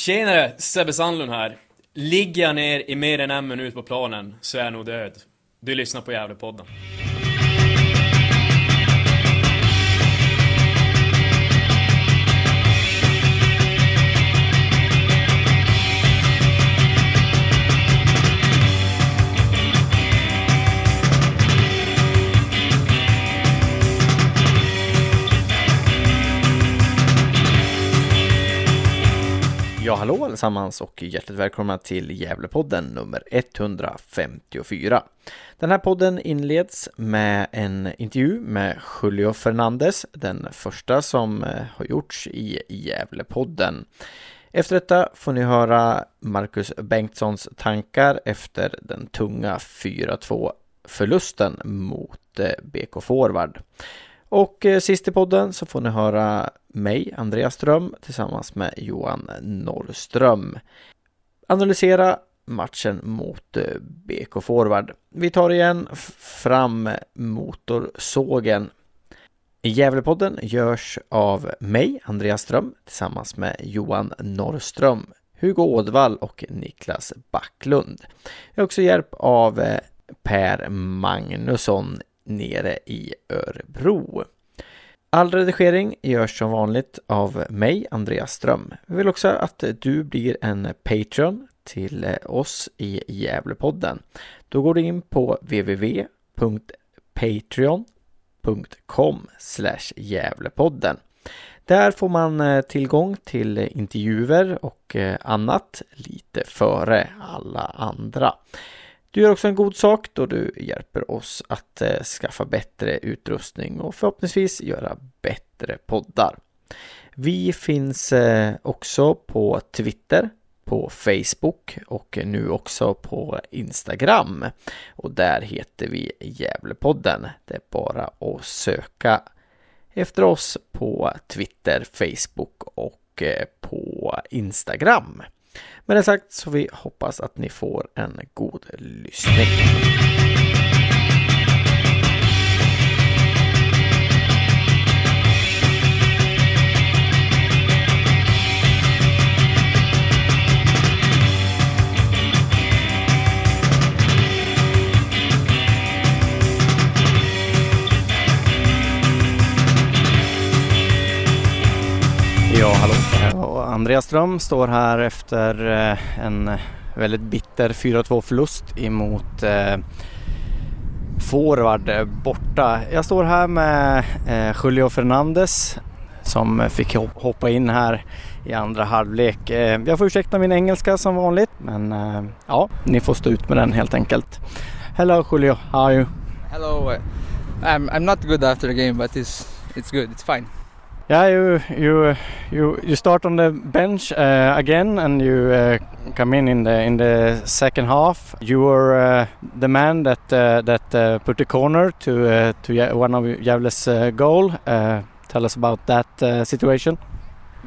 Tjenare, Sebbe Sandlund här. Ligger jag ner i mer än en minut på planen så är jag nog död. Du lyssnar på Gävlepodden. podden hallå allesammans och hjärtligt välkomna till Gävlepodden nummer 154. Den här podden inleds med en intervju med Julio Fernandez, den första som eh, har gjorts i Gävlepodden. Efter detta får ni höra Marcus Bengtssons tankar efter den tunga 4-2 förlusten mot eh, BK Forward. Och eh, sist i podden så får ni höra mig, Andreas Ström, tillsammans med Johan Norrström. Analysera matchen mot eh, BK Forward. Vi tar igen fram motorsågen. Gävlepodden görs av mig, Andreas Ström, tillsammans med Johan Norrström, Hugo Ådvall och Niklas Backlund. Jag har också hjälp av eh, Per Magnusson nere i Örebro. All redigering görs som vanligt av mig, Andreas Ström. Vi vill också att du blir en Patreon till eh, oss i Gävlepodden. Då går du in på www.patreon.com Gävlepodden. Där får man eh, tillgång till intervjuer och eh, annat lite före alla andra. Du gör också en god sak då du hjälper oss att eh, skaffa bättre utrustning och förhoppningsvis göra bättre poddar. Vi finns eh, också på Twitter, på Facebook och nu också på Instagram. Och där heter vi Gävlepodden. Det är bara att söka efter oss på Twitter, Facebook och eh, på Instagram. Med det sagt så vi hoppas att ni får en god lyssning. Ja, hallå. Och Andreas Ström står här efter eh, en väldigt bitter 4-2 förlust emot eh, forward borta. Jag står här med eh, Julio Fernandez som fick hoppa in här i andra halvlek. Eh, jag får ursäkta min engelska som vanligt men eh, ja, ni får stå ut med den helt enkelt. Hello Julio, how are you? Hello, I'm, I'm not good after the game but it's, it's good, it's fine. Yeah, you you you you start on the bench uh, again, and you uh, come in in the in the second half. You were uh, the man that uh, that uh, put the corner to uh, to one of Gävle's goal. tell us about that situation.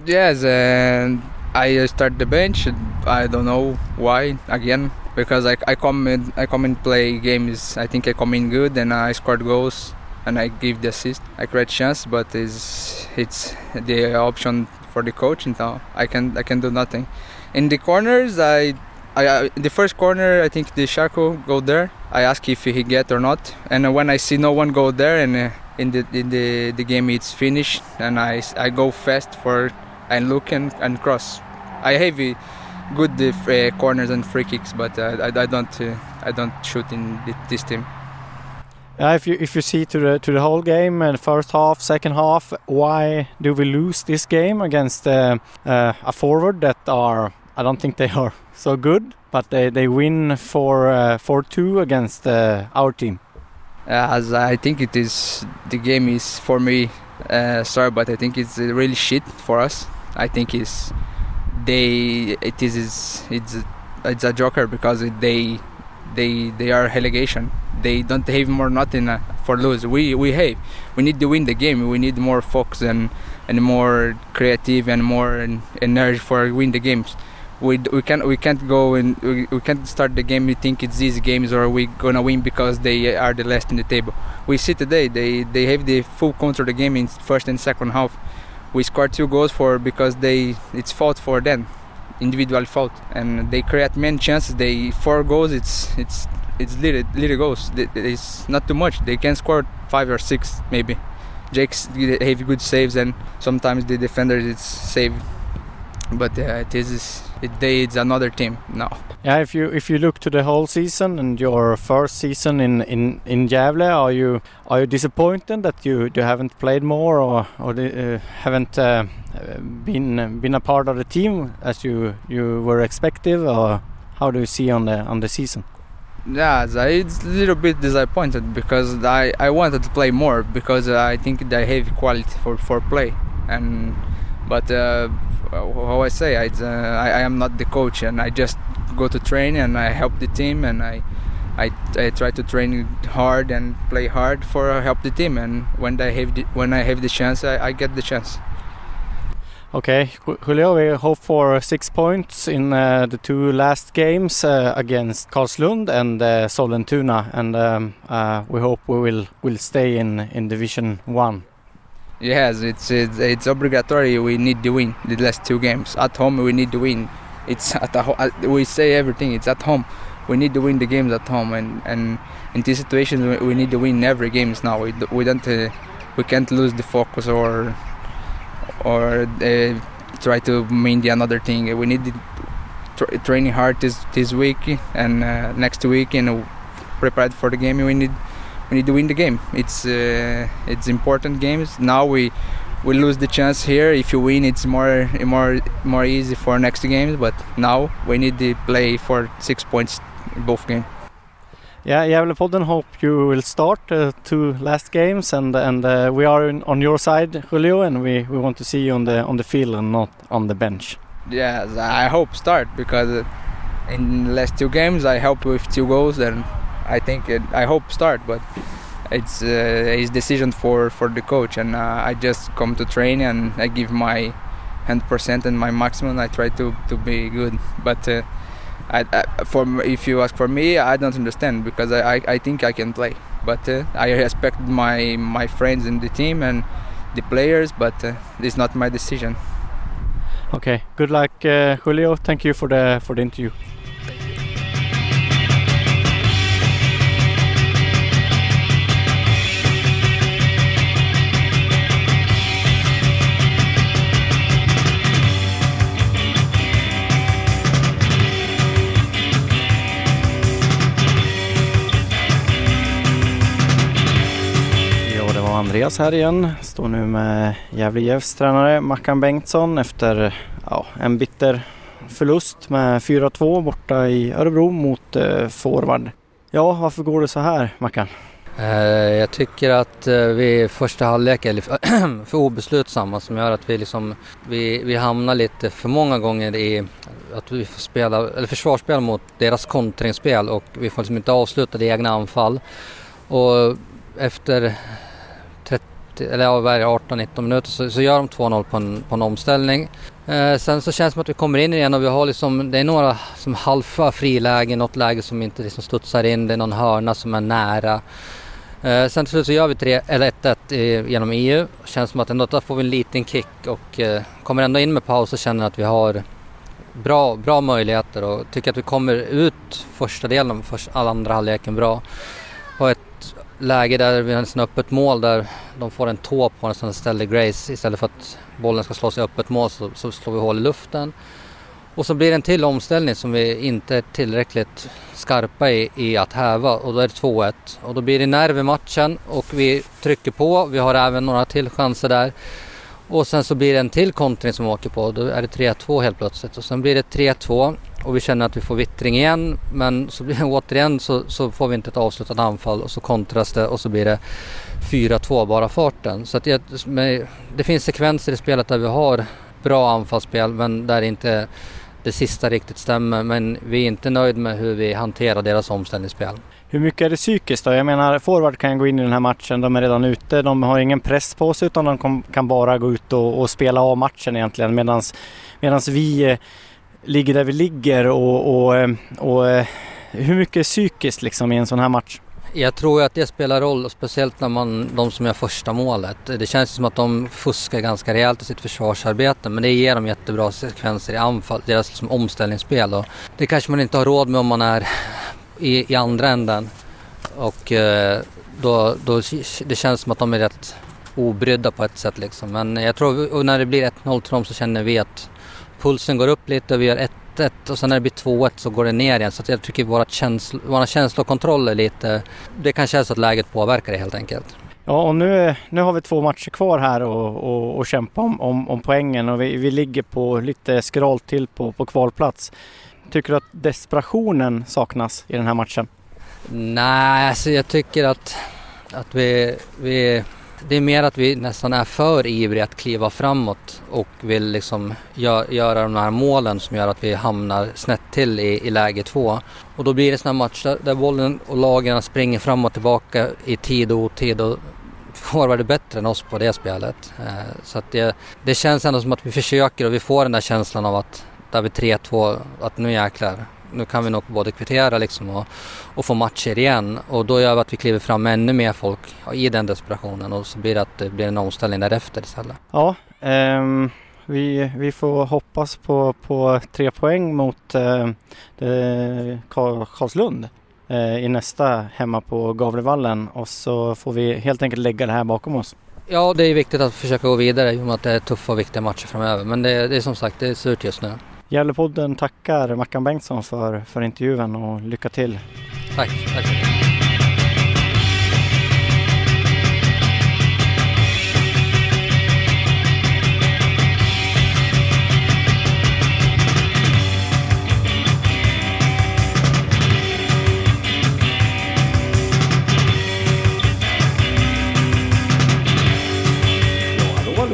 Yes, and I start the bench. I don't know why again because I, I come in I come and play games. I think I come in good and I scored goals and I give the assist. I create chance, but it's it's the option for the coach, and now I can I can do nothing. In the corners, I. I, the first corner, I think the Sharko go there. I ask if he get or not, and when I see no one go there, and uh, in the in the, the game it's finished, and I, I go fast for and look and, and cross. I have a good uh, corners and free kicks, but uh, I, I don't uh, I don't shoot in this team. Uh, if you if you see to the to the whole game and first half, second half, why do we lose this game against uh, uh, a forward that are I don't think they are so good, but they they win for uh, four two against uh, our team. As I think it is the game is for me. Uh, sorry, but I think it's really shit for us. I think it's they it is it's it's a joker because they they they are relegation they don't have more nothing uh, for lose. We we have. We need to win the game. We need more focus and and more creative and more energy for win the games. We, we can't we can't go and we, we can't start the game. We think it's these games or we gonna win because they are the last in the table. We see today they they have the full control of the game in first and second half. We scored two goals for because they it's fault for them individual fault, and they create many chances. They four goals. It's it's it's little little goals. It's not too much. They can score five or six maybe. Jake's have good saves, and sometimes the defenders it's save. But uh, it is it, they, it's another team now. Yeah, if you if you look to the whole season and your first season in in in Gävle, are you are you disappointed that you you haven't played more or or uh, haven't uh, been been a part of the team as you you were expected, or how do you see on the on the season? Yeah, it's a little bit disappointed because I, I wanted to play more because I think they have quality for, for play and but uh, how I say I, uh, I, I am not the coach and I just go to train and I help the team and I, I, I try to train hard and play hard for help the team and when I have the, when I have the chance I, I get the chance. Okay, Julio, we hope for six points in uh, the two last games uh, against Karlslund and uh, Sollentuna, and um, uh, we hope we will will stay in in Division One. Yes, it's, it's it's obligatory. We need to win the last two games at home. We need to win. It's at the, we say everything. It's at home. We need to win the games at home, and and in this situation we need to win every games now. We we don't uh, we can't lose the focus or or uh, try to mean the another thing. We need tra- training hard this this week and uh, next week and prepared for the game. We need we need to win the game. It's uh, it's important games. Now we we lose the chance here. If you win, it's more more more easy for next games. But now we need to play for six points both games. Yeah, Gävlepodden hope you will start uh, two last games and and uh, we are in, on your side, Julio, and we, we want to see you on the on the field and not on the bench. Yes, I hope start because in last two games I helped with two goals and I think it, I hope start, but it's uh, his decision for for the coach and uh, I just come to train and I give my 100% and my maximum. I try to to be good, but I, I, for if you ask for me, I don't understand because I, I, I think I can play. But uh, I respect my my friends in the team and the players, but uh, it's not my decision. Okay, good luck, uh, Julio. Thank you for the for the interview. Andreas här igen. Står nu med Gävle IFs tränare Mackan Bengtsson efter ja, en bitter förlust med 4-2 borta i Örebro mot eh, forward. Ja, varför går det så här Mackan? Eh, jag tycker att eh, vi första halvlek är för obeslutsamma som gör att vi, liksom, vi, vi hamnar lite för många gånger i att vi får spela, eller försvarsspel mot deras kontringsspel och vi får liksom inte avsluta det egna anfall. Och efter eller ja, 18-19 minuter så, så, gör de 2-0 på en, på en omställning. Eh, sen så känns det som att vi kommer in igen och vi har liksom, det är några som halva frilägen, något läge som inte liksom studsar in, det är någon hörna som är nära. Eh, sen till slut så gör vi 3, eller 1-1 genom EU. Känns som att ändå där får vi en liten kick och eh, kommer ändå in med paus och känner att vi har bra, bra möjligheter och tycker att vi kommer ut första delen, först, andra halvleken bra. Och ett läge där vi har ett öppet mål där de får en tå på den som ställer Grace istället för att bollen ska slås i öppet mål så, så slår vi hål i luften. Och så blir det en till omställning som vi inte är tillräckligt skarpa i, i att häva och då är det 2-1. Och då blir det nerv i matchen och vi trycker på. Vi har även några till chanser där. Och sen så blir det en till kontring som vi åker på. Då är det 3-2 helt plötsligt. Och sen blir det 3-2 och vi känner att vi får vittring igen men så blir, återigen så, så får vi inte ett avslutat anfall och så kontras det och så blir det 4-2 bara farten. Så att det, det finns sekvenser i spelet där vi har bra anfallsspel men där inte det sista riktigt stämmer men vi är inte nöjda med hur vi hanterar deras omställningsspel. Hur mycket är det psykiskt då? Jag menar forward kan gå in i den här matchen, de är redan ute, de har ingen press på sig utan de kan bara gå ut och, och spela av matchen egentligen medan vi eh, ligger där vi ligger och, och, eh, och eh, hur mycket är psykiskt liksom i en sån här match? Jag tror att det spelar roll, speciellt när man, de som gör första målet. Det känns som att de fuskar ganska rejält i sitt försvarsarbete men det ger dem jättebra sekvenser i anfall, deras liksom omställningsspel. Och det kanske man inte har råd med om man är i, i andra änden. Och eh, då, då det känns som att de är rätt obrydda på ett sätt liksom. Men jag tror när det blir 1-0 till dem så känner vi att pulsen går upp lite och vi gör 1-1 och sen när det blir 2-1 så går det ner igen. Så jag tycker våra, känsl våra känslokontroll är lite, det kanske är så att läget påverkar det helt enkelt. Ja, och nu, nu har vi två matcher kvar här och, och, och kämpa om, om, om, poängen och vi, vi ligger på lite skralt till på, på kvalplats. Tycker du att desperationen saknas i den här matchen? Nej, alltså jag tycker att, att vi, vi det är mer att vi nästan är för ivriga att kliva framåt och vill liksom göra de här målen som gör att vi hamnar snett till i, i läge två. Och då blir det sådana matcher där, bollen och lagen springer fram och tillbaka i tid och otid och forward är bättre än oss på det spelet. Eh, så att det, det känns ändå som att vi försöker och vi får den där känslan av att där vi 3-2, att nu jäklar, nu kan vi nog både kvittera liksom och, och få matcher igen. Och då gör vi att vi kliver fram med ännu mer folk i den desperationen och så blir det att det blir en omställning därefter istället. Ja, um, vi, vi får hoppas på, på tre poäng mot uh, Karlslund uh, i nästa hemma på Gavlevallen och så får vi helt enkelt lägga det här bakom oss. Ja, det är viktigt att försöka gå vidare i och med att det är tuffa och viktiga matcher framöver. Men det, det är som sagt, det är surt just nu. Gävlepodden tackar Mackan Bengtsson för, för intervjun och lycka till. Tack. tack.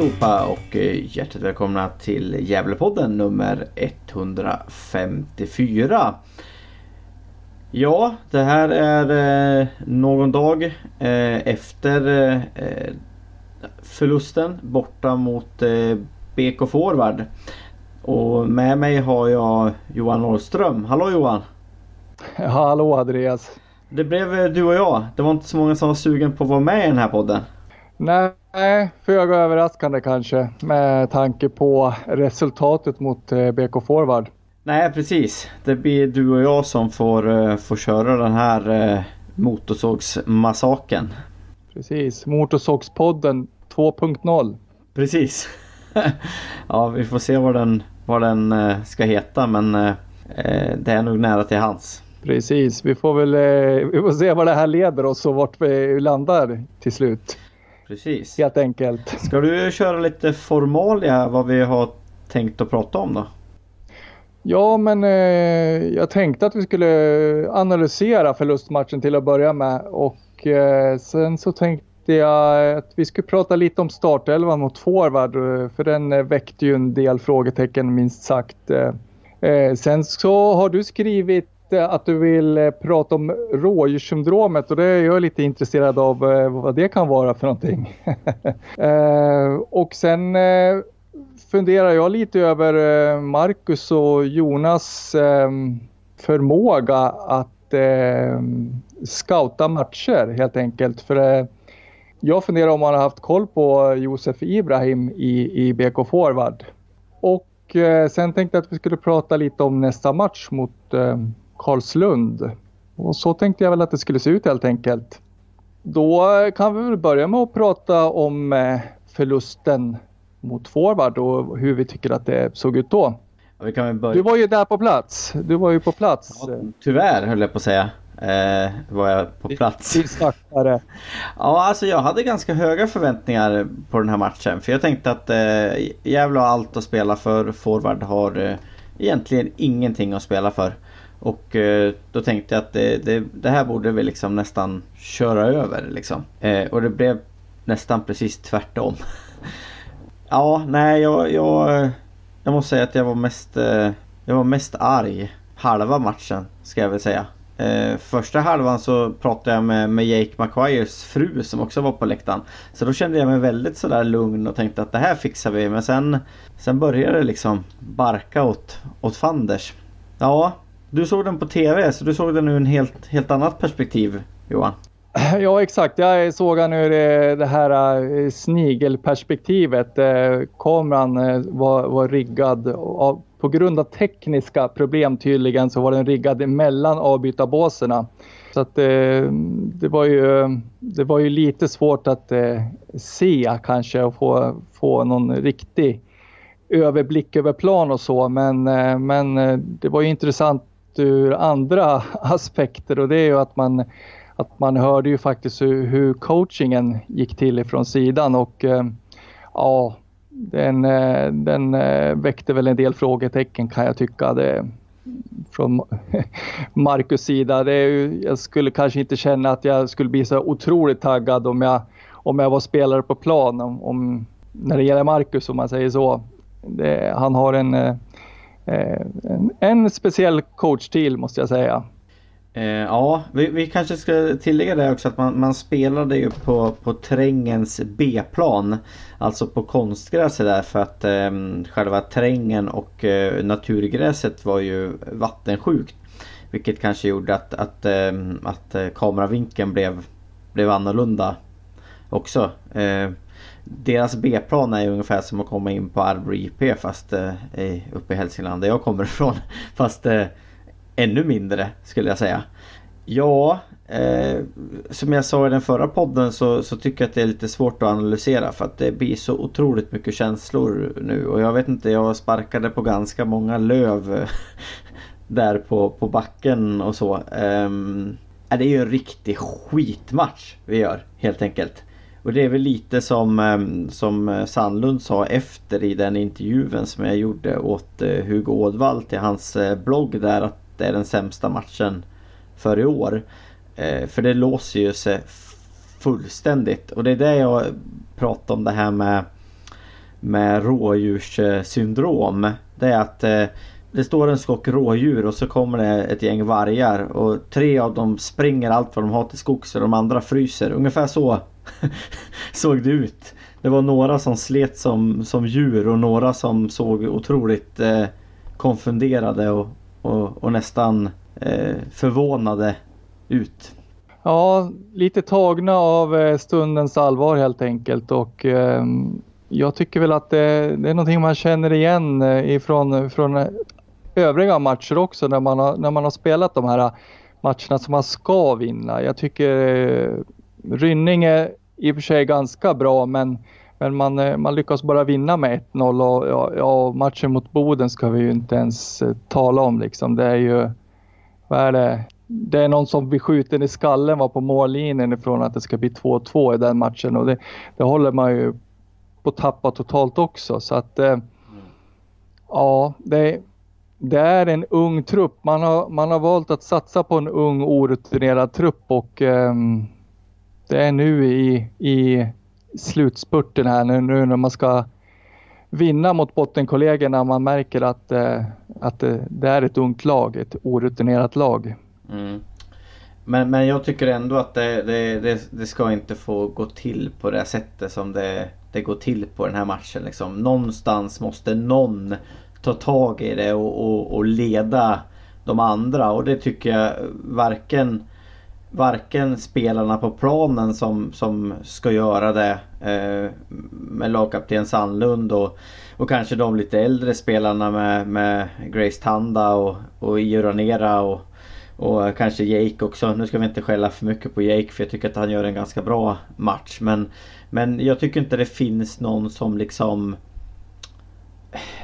Allihopa och eh, hjärtligt välkomna till Gävlepodden nummer 154. Ja, det här är eh, någon dag eh, efter förlusten borta mot BK Forward. Och med mig har jag Johan Norrström. Hallå Johan! Ja, hallå Andreas! Det blev du och jag. Det var inte så många som var sugen på att vara med i den här podden. Nej, föga överraskande kanske med tanke på resultatet mot eh, BK Forward. Nej precis. Det blir du och jag som får, uh, får köra den här uh, motorsågsmassaken. Precis, Motorsågspodden 2.0. Precis. ja, vi får se vad den, vad den ska heta men det är nog nära till hans. Precis, vi får väl vi får se vad det här leder oss och vart vi landar till slut. Precis. Helt enkelt. Ska du köra lite formalia vad vi har tänkt att prata om då? Ja, men eh, jag tänkte att vi skulle analysera förlustmatchen till att börja med och eh, sen så tänkte jag att vi skulle prata lite om startelvan mot forward för den eh, väckte ju en del frågetecken minst sagt. Eh, eh, sen så har du skrivit att du vill eh, prata om rådjurssyndromet och det är jag lite intresserad av eh, vad det kan vara för någonting. Eh, och sen funderar jag lite över Marcus och Jonas förmåga att scouta matcher helt enkelt. För jag funderar om man har haft koll på Josef Ibrahim i, i BK Forward. Och sen tänkte jag att vi skulle prata lite om nästa match mot Karlslund. Och så tänkte jag väl att det skulle se ut helt enkelt. Då kan vi väl börja med att prata om eh, förlusten mot forward och hur vi tycker att det såg ut då. Du var ju där på plats. Du var ju på plats. Ja, tyvärr höll jag på att säga. Eh, var jag på plats. Ja, alltså jag hade ganska höga förväntningar på den här matchen. För jag tänkte att eh, Gävle har allt att spela för. Forward har eh, egentligen ingenting att spela för. Och eh, då tänkte jag att det, det, det, här borde vi liksom nästan köra över liksom. Eh, och det blev nästan precis tvärtom. ja, nej jag, jag, eh, jag måste säga att jag var mest, eh, jag var mest arg halva matchen ska jag väl säga. Eh, första halvan så pratade jag med, med Jake McQuires fru som också var på läktaren. Så då kände jag mig väldigt sådär lugn och tänkte att det här fixar vi. Men sen, sen började det liksom barka åt, åt fanders. Ja, du såg den på TV så du såg den ur ett helt, helt annat perspektiv Johan. Ja exakt, jag såg han ur eh, det här eh, snigelperspektivet. Eh, kameran var, var riggad av, på grund av tekniska problem tydligen så var den riggad mellan avbytarbåsarna. Så att det var ju, det var ju lite svårt att se kanske och få, få någon riktig överblick över plan och så. Men, men det var ju intressant ur andra aspekter och det är ju att man att man hörde ju faktiskt hur, hur coachingen gick till ifrån sidan och eh, ja, den, eh, den eh, väckte väl en del frågetecken kan jag tycka. Det, från Marcus sida. Det är ju, jag skulle kanske inte känna att jag skulle bli så otroligt taggad om jag, om jag var spelare på plan. Om, om när det gäller Marcus om man säger så. Det, han har en, en, en speciell coachstil måste jag säga. Eh, ja, vi, vi, kanske ska tillägga det också att man, man spelade ju på, på trängens B-plan. Alltså på konstgräset där för att eh, själva trängen och eh, naturgräset var ju vattensjukt. Vilket kanske gjorde att, att, ehm, att eh, kameravinkeln blev, blev annorlunda också. Eh, deras B-plan är ju ungefär som att komma in på Arbro IP fast eh, uppe i Hälsingland där jag kommer ifrån. Fast eh, ännu mindre skulle jag säga. Ja, eh, som jag sa i den förra podden så, så, tycker jag att det är lite svårt att analysera för att det blir så otroligt mycket känslor nu och jag vet inte, jag sparkade på ganska många löv där på, på backen och så. Eh, det är ju en riktig skitmatch vi gör helt enkelt. Och det är väl lite som, ehm, som eh, Sandlund sa efter i den intervjun som jag gjorde åt eh, Hugo Ådvall till hans eh, blogg där att det är den sämsta matchen för i år. För det låser ju sig fullständigt och det är det jag pratar om det här med med rådjurssyndrom. Det är att eh, det står en skock rådjur och så kommer det ett gäng vargar och tre av dem springer allt vad de har till skogs och de andra fryser. Ungefär så såg det ut. Det var några som slet som, som djur och några som såg otroligt eh, konfunderade och, och, och nästan eh, förvånade ut. Ja, lite tagna av eh, stundens allvar helt enkelt och eh, jag tycker väl att det, det, är någonting man känner igen eh, ifrån från övriga matcher också när man, har, när man har spelat de här matcherna som man ska vinna. Jag tycker eh, Rynning är i och för sig ganska bra men men man, eh, man lyckas bara vinna med 1-0 och ja, ja, matchen mot Boden ska vi ju inte ens eh, tala om liksom. Det är ju, vad är det? Det är någon som blir skjuten i skallen var på mållinjen ifrån att det ska bli 2-2 i den matchen och det, det håller man ju på att tappa totalt också så att eh, ja, det, det är en ung trupp. Man har, man har valt att satsa på en ung orutinerad trupp och eh, det är nu i, i slutspurten här nu, nu när man ska vinna mot bottenkollegorna. Man märker att, eh, att det, det, är ett ungt lag, ett orutinerat lag. Mm. Men, men jag tycker ändå att det, det, det, det, ska inte få gå till på det sättet som det, det går till på den här matchen. Liksom. Någonstans måste någon ta tag i det och, och, och leda de andra och det tycker jag varken varken spelarna på planen som, som ska göra det eh, med lagkapten Sandlund och, och kanske de lite äldre spelarna med, med Grace Tanda och, och Ioranera och, och kanske Jake också. Nu ska vi inte skälla för mycket på Jake för jag tycker att han gör en ganska bra match. Men, men jag tycker inte det finns någon som liksom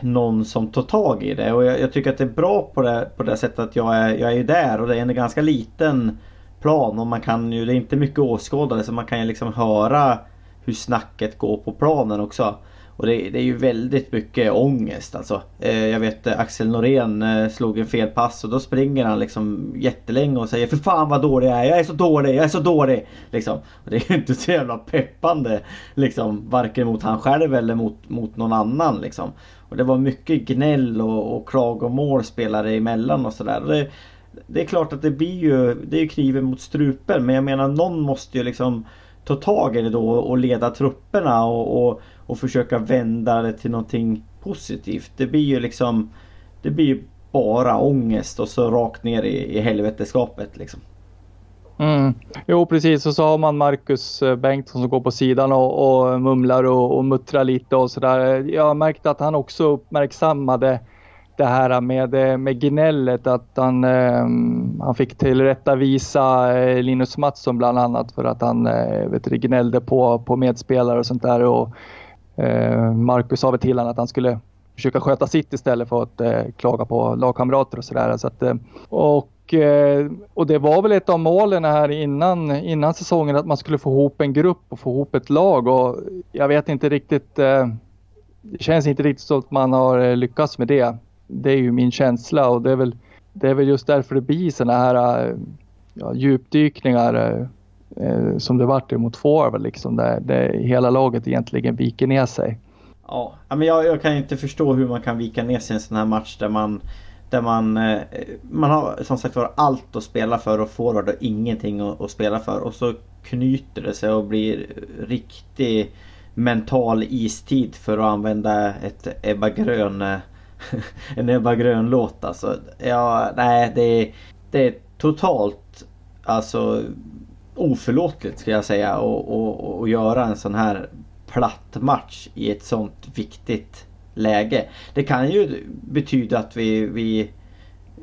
någon som tar tag i det och jag, jag tycker att det är bra på det, på det sättet att jag är, jag är där och det är en ganska liten plan och man kan ju, det är inte mycket åskådare så man kan ju liksom höra hur snacket går på planen också. Och det, det är ju väldigt mycket ångest alltså. Eh, jag vet eh, Axel Norén eh, slog en felpass och då springer han liksom jättelänge och säger För fan vad dålig jag är, jag är så dålig, jag är så dålig! Liksom. Och det är ju inte så jävla peppande liksom varken mot han själv eller mot, mot någon annan liksom. Och det var mycket gnäll och, och klagomål spelare emellan och sådär det är klart att det blir ju, det är ju kniven mot strupen men jag menar någon måste ju liksom ta tag i det då och leda trupperna och, och, och försöka vända det till någonting positivt. Det blir ju liksom Det blir ju bara ångest och så rakt ner i, i helveteskapet liksom. Mm. Jo precis och så har man Marcus eh, Bengtsson som går på sidan och, och mumlar och, och muttrar lite och sådär. Jag har märkt att han också uppmärksammade det här med, eh, med gnället att han, eh, han fick tillrättavisa eh, Linus Mattsson bland annat för att han eh, vet du, gnällde på, på medspelare och sånt där. Och, eh, Marcus sa väl till honom att han skulle försöka sköta sitt istället för att eh, klaga på lagkamrater och sådär. Så att, eh, och, Eh, och det var väl ett av målen här innan, innan säsongen att man skulle få ihop en grupp och få ihop ett lag och jag vet inte riktigt eh, det känns inte riktigt så att man har eh, lyckats med det. Det är ju min känsla och det är väl, det är väl just därför det blir sådana här ja, djupdykningar som det vart mot forward liksom där, där hela laget egentligen viker ner sig. Ja, men jag, jag kan inte förstå hur man kan vika ner sig i en sån här match där man där man, eh, man har som sagt var allt att spela för och forward och ingenting att, att spela för. Och så knyter det sig och blir riktig mental istid för att använda ett Ebba Grön eh, en Ebba Grön låt alltså. Ja, nej det är, det är totalt alltså oförlåtligt ska jag säga att göra en sån här platt match i ett sånt viktigt läge. Det kan ju betyda att vi, vi,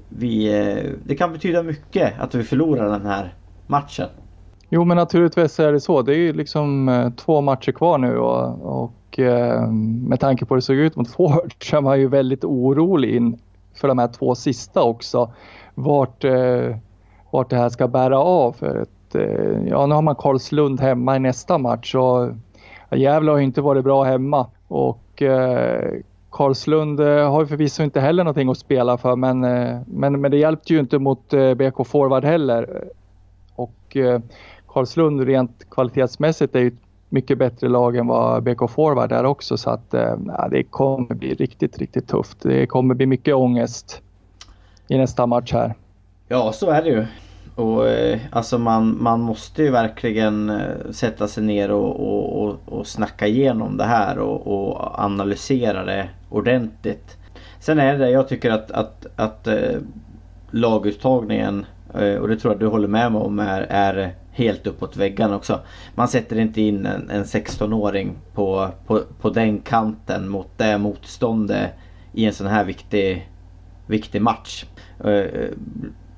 vi eh, det kan betyda mycket att vi förlorar den här matchen. Jo men naturligtvis är det så. Det är ju liksom eh, två matcher kvar nu och, och eh, med tanke på hur det såg ut mot Ford så är man ju väldigt orolig in för de här två sista också. Vart, vart det här ska bära av. För att, ja, nu har man Karlslund hemma i nästa match och Gävle har ju inte varit bra hemma och och eh, Karlslund eh, har ju förvisso inte heller någonting att spela för men, eh, men, men det hjälpte ju inte mot BK Forward heller. Och Karlslund rent kvalitetsmässigt är ju ett mycket bättre lag än vad BK Forward är också så att eh, det kommer bli riktigt, riktigt tufft. Det kommer bli mycket ångest i nästa match här. Ja, så är det ju. Och eh, alltså man, man måste ju verkligen eh, sätta sig ner och, och, och, och snacka igenom det här och, och analysera det ordentligt. Sen är det, jag tycker att, att, att eh, laguttagningen, eh, och det tror jag du håller med mig om, är, är helt uppåt väggarna också. Man sätter inte in en, en 16-åring på, på, på den kanten mot det motståndet i en sån här viktig, viktig match. Eh, eh,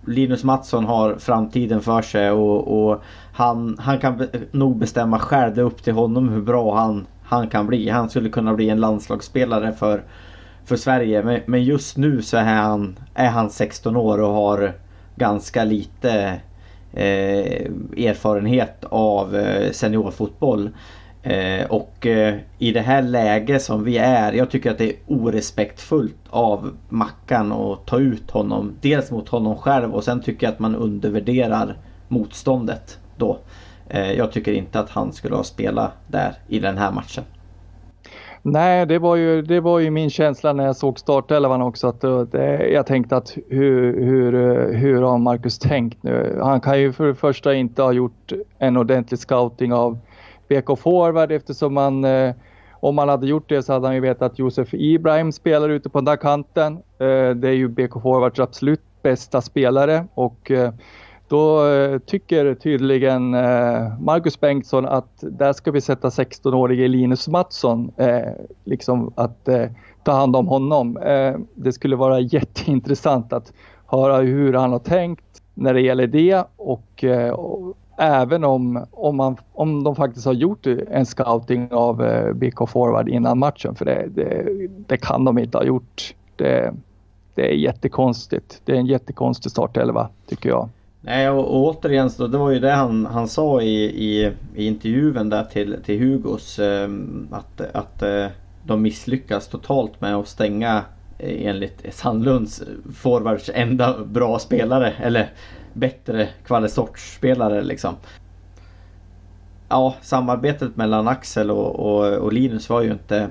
Linus Mattsson har framtiden för sig och, och han, han kan nog bestämma själv. Det är upp till honom hur bra han, han kan bli. Han skulle kunna bli en landslagsspelare för, för Sverige. Men, men just nu så är han, är han 16 år och har ganska lite eh, erfarenhet av eh, seniorfotboll. Eh, och eh, i det här läget som vi är, jag tycker att det är orespektfullt av Mackan att ta ut honom. Dels mot honom själv och sen tycker jag att man undervärderar motståndet då. Eh, jag tycker inte att han skulle ha spelat där i den här matchen. Nej, det var ju, det var ju min känsla när jag såg startelvan också. Att eh, det, jag tänkte att hur, hur, eh, hur har Marcus tänkt nu? Han kan ju för det första inte ha gjort en ordentlig scouting av BK forward eftersom man eh, om man hade gjort det så hade han ju vetat att Josef Ibrahim spelar ute på den där kanten. Eh, det är ju BK forwards absolut bästa spelare och eh, då eh, tycker tydligen eh, Marcus Bengtsson att där ska vi sätta 16-årige Linus Mattsson, eh, liksom att eh, ta hand om honom. Eh, det skulle vara jätteintressant att höra hur han har tänkt när det gäller det och, och Även om, om, man, om de faktiskt har gjort en scouting av eh, BK Forward innan matchen. För det, det, det kan de inte ha gjort. Det, det, är jättekonstigt. Det är en jättekonstig startelva tycker jag. Nej och, och återigen så det var ju det han, han sa i, i, i intervjun där till, till Hugos. Eh, att, att eh, de misslyckas totalt med att stänga eh, enligt Sandlunds forwards enda bra spelare. Eller bättre kvalisortsspelare liksom. Ja, samarbetet mellan Axel och, och, och, Linus var ju inte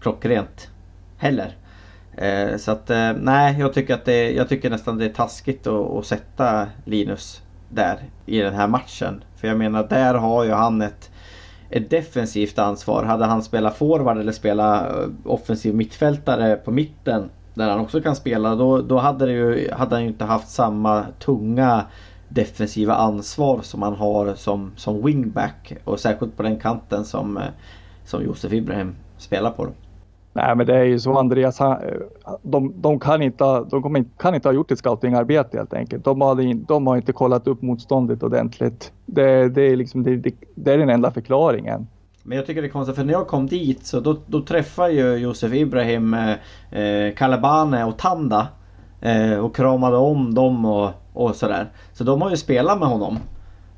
klockrent heller. Eh, så att eh, nej, jag tycker att det, jag tycker nästan det är taskigt att, att sätta Linus där i den här matchen. För jag menar, där har ju han ett, ett defensivt ansvar. Hade han spelat forward eller spelat eh, offensiv mittfältare på mitten där han också kan spela. Då, då hade, det ju, hade han ju inte haft samma tunga defensiva ansvar som han har som, som wingback och särskilt på den kanten som, eh, som Josef Ibrahim spelar på. Då. Nej men det är ju så Andreas, eh, de, de, kan, inte, de kan inte ha gjort ett scoutingarbete helt enkelt. De har, de har inte kollat upp motståndet ordentligt. Det, det, är liksom, det, det, är den enda förklaringen. Men jag tycker det är konstigt för när jag kom dit så då, då träffade ju Josef Ibrahim eh, Kalabane och Tanda. Eh, och kramade om dem och, och sådär. Så de har ju spelat med honom.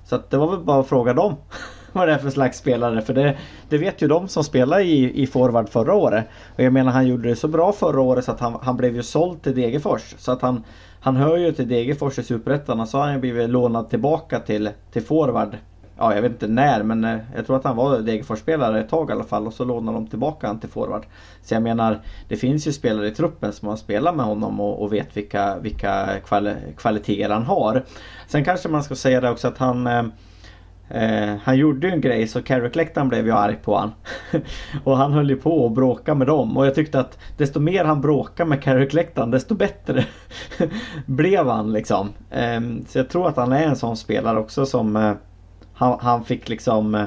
Så att det var väl bara att fråga dem. vad det är för slags spelare. För det, det vet ju de som spelade i, i forward förra året. Och jag menar han gjorde det så bra förra året så att han, han blev ju såld till Degerfors. Så att han, han hör ju till Degerfors i Superettan och så har han ju blivit lånad tillbaka till, till forward. Ja, jag vet inte när men eh, jag tror att han var Degerfors-spelare ett tag i alla fall och så lånade de tillbaka han till forward. Så jag menar, det finns ju spelare i truppen som har spelat med honom och, och vet vilka, vilka kvali kvaliteter han har. Sen kanske man ska säga det också att han eh, eh han gjorde ju en grej så Carrick-läktaren blev ju arg på han. och han höll ju på att bråka med dem och jag tyckte att desto mer han bråkade med Carrick-läktaren desto bättre blev han liksom. Eh, så jag tror att han är en sån spelare också som eh, han, han, fick liksom eh,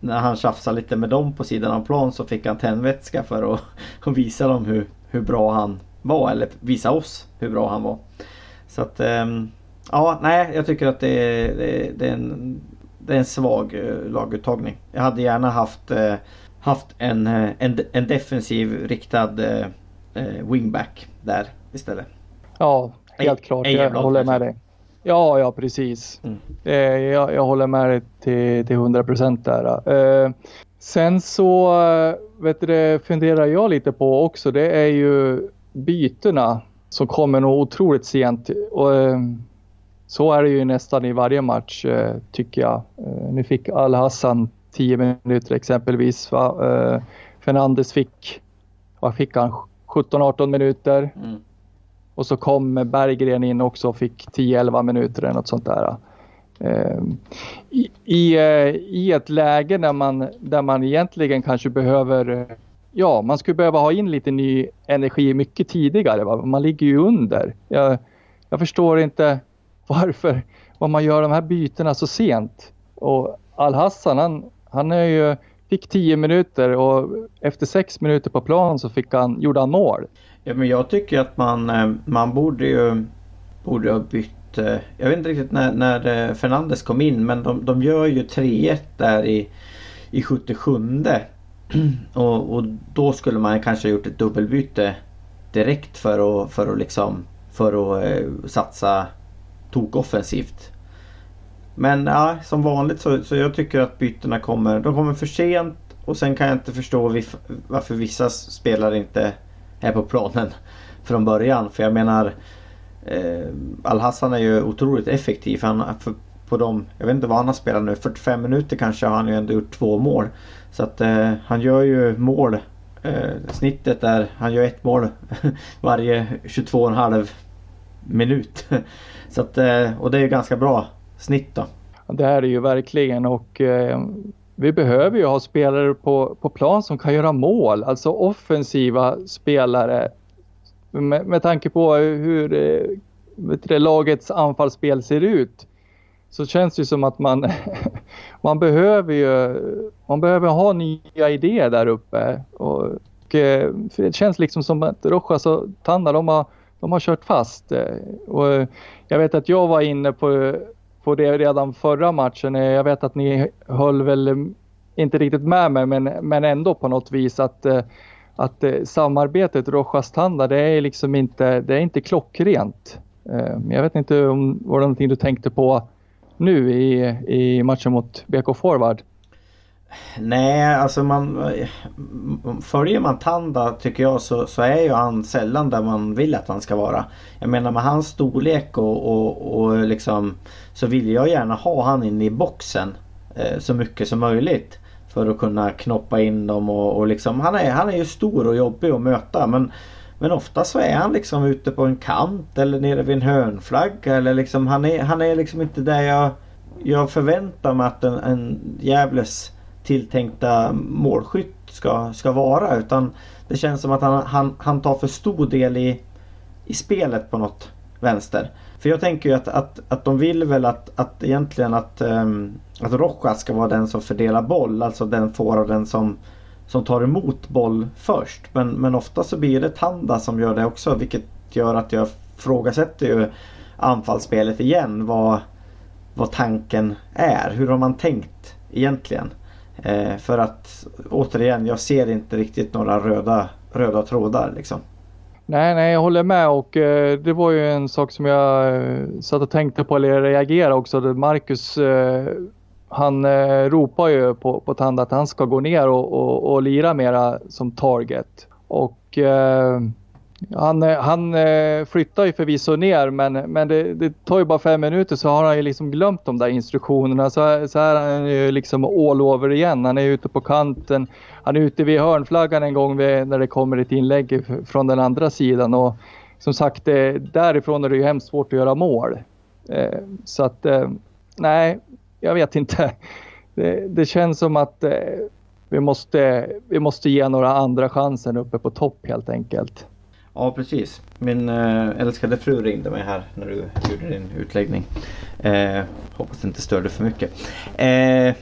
när han tjafsade lite med dem på sidan av plan så fick han tändvätska för att, att visa dem hur, hur bra han var eller visa oss hur bra han var. Så att ehm, Ja, nej, jag tycker att det är, det är, en det är en svag eh, laguttagning. Jag hade gärna haft, eh, haft en, en, en defensiv riktad wingback där istället. Ja, helt klart. Jag håller med dig. Ja, ja precis. Mm. Jag, jag, håller med dig till, till 100 procent där. Sen så vet du, funderar jag lite på också. Det är ju bytena som kommer nog otroligt sent. Och, så är det ju nästan i varje match eh, tycker jag. Eh, nu fick Al-Hassan 10 minuter exempelvis. Va? Eh, Fernandes fick, vad fick han, 17-18 minuter. Mm. Och så kom Berggren in också och fick 10-11 minuter eller något sånt där. Ehm, I, i, eh, I ett läge där man, där man egentligen kanske behöver eh, Ja, man skulle behöva ha in lite ny energi mycket tidigare. Va? Man ligger ju under. Jag, jag förstår inte varför vad man gör de här bytena så sent. Och Al-Hassan han, han är ju, fick 10 minuter och efter 6 minuter på plan så fick han, gjorde han mål. Ja men jag tycker att man, eh, man borde ju borde ha bytt. Eh, jag vet inte riktigt när, när eh, Fernandes kom in men de, de gör ju 3-1 där i, i 77 och, och då skulle man kanske ha gjort ett dubbelbyte direkt för att, för att liksom för att satsa tok offensivt. Men ja, som vanligt så, så jag tycker att bytena kommer, de kommer för sent och sen kan jag inte förstå varför vissa spelare inte är på planen från början. För jag menar eh, Al-Hassan är ju otroligt effektiv. Han, för, på de, jag vet inte vad han har spelat nu, 45 minuter kanske har han ju ändå gjort två mål. Så att eh, han gör ju mål. Eh, snittet är, han gör ett mål varje 22,5 minut. Så att, eh, och det är ju ganska bra snitt då. Det är det ju verkligen och eh, vi behöver ju ha spelare på, på plan som kan göra mål, alltså offensiva spelare. Med, med tanke på hur eh, det, lagets anfallsspel ser ut så känns det som att man, man behöver ju man behöver ha nya idéer där uppe. Och, och eh, det känns liksom som att Rojas och Tanda de har de har kört fast. Och jag vet att jag var inne på, på det redan förra matchen. Eh, jag vet att ni höll väl eh, inte riktigt med mig men, men ändå på något vis att, eh, att samarbetet Rojas-Tanda det är liksom inte, det är inte klockrent. Jag vet inte om det var någonting du tänkte på nu i, i matchen mot BK Forward? Nej, alltså man... Följer man Tanda tycker jag så, så är ju han sällan där man vill att han ska vara. Jag menar med hans storlek och, och, och liksom så vill jag gärna ha han inne i boxen eh, så mycket som möjligt. För att kunna knoppa in dem och, och liksom han är, han är ju stor och jobbig att möta men men ofta så är han liksom ute på en kant eller nere vid en hörnflagga eller liksom han är, han är liksom inte där jag, jag förväntar mig att en, en Gävles tilltänkta målskytt ska, ska vara. Utan det känns som att han, han, han tar för stor del i, i spelet på något vänster. För jag tänker ju att, att, att de vill väl att, att egentligen att, um, att Rojas ska vara den som fördelar boll. Alltså den forwarden som, som tar emot boll först. Men, men ofta så blir det Tanda som gör det också. Vilket gör att jag frågasätter ju anfallsspelet igen. Vad, vad tanken är. Hur har man tänkt egentligen? Eh, för att återigen, jag ser inte riktigt några röda, röda trådar liksom. Nej, nej, jag håller med och eh, det var ju en sak som jag eh, satt och tänkte på eller reagerade också. Marcus, eh, han eh, ropar ju på, på Tanda att han ska gå ner och, och, och lira mera som target. Och eh, han, eh, han eh, flyttar ju förvisso ner men, men det, det, tar ju bara fem minuter så har han ju liksom glömt de där instruktionerna. Så, så här är han ju liksom all over igen. Han är ute på kanten. Han är ute vid hörnflaggan en gång vid, när det kommer ett inlägg från den andra sidan. Och som sagt, eh, därifrån är det ju hemskt svårt att göra mål. Så att, nej, jag vet inte. Det, det känns som att vi måste, vi måste ge några andra chansen uppe på topp helt enkelt. Ja precis. Min eh, älskade fru ringde mig här när du gjorde din utläggning. Eh, hoppas det inte störde för mycket. Eh,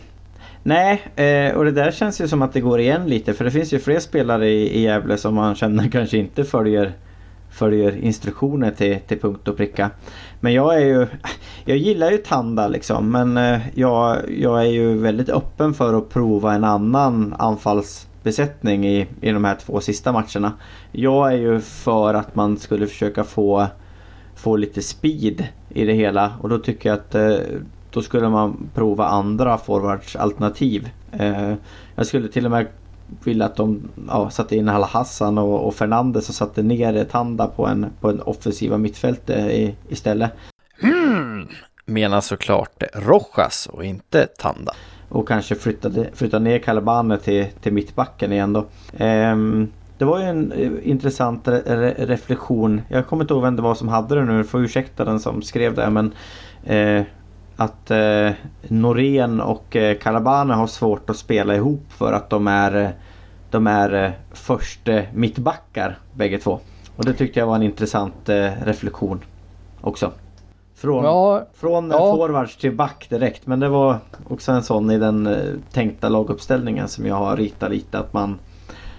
nej, eh, och det där känns ju som att det går igen lite för det finns ju fler spelare i, i Gävle som man känner kanske inte följer följer instruktioner till, till punkt och pricka. Men jag är ju Jag gillar ju Tanda liksom men eh, jag, jag är ju väldigt öppen för att prova en annan anfalls besättning i, i de här två sista matcherna. Jag är ju för att man skulle försöka få, få lite speed i det hela och då tycker jag att eh, då skulle man prova andra forwardsalternativ. Eh, jag skulle till och med vilja att de ja, satte in Al Hassan och, och Fernandes och satte ner Tanda på en, på en offensiva mittfält eh, i, istället. Mm, Menar såklart Rojas och inte Tanda och kanske flyttade, flyttade ner Calabane till, till mittbacken igen då. Ehm, det var ju en eh, intressant re reflektion. Jag kommer inte ihåg vem det var som hade det nu, får ursäkta den som skrev det men eh, att eh, Norén och eh, Calabane har svårt att spela ihop för att de är eh, de är eh, först eh, mittbackar bägge två. Och det tyckte jag var en intressant eh, reflektion också. Från, ja, från ja. forwards till back direkt. Men det var också en sån i den eh, tänkta laguppställningen som jag har ritat lite. Att man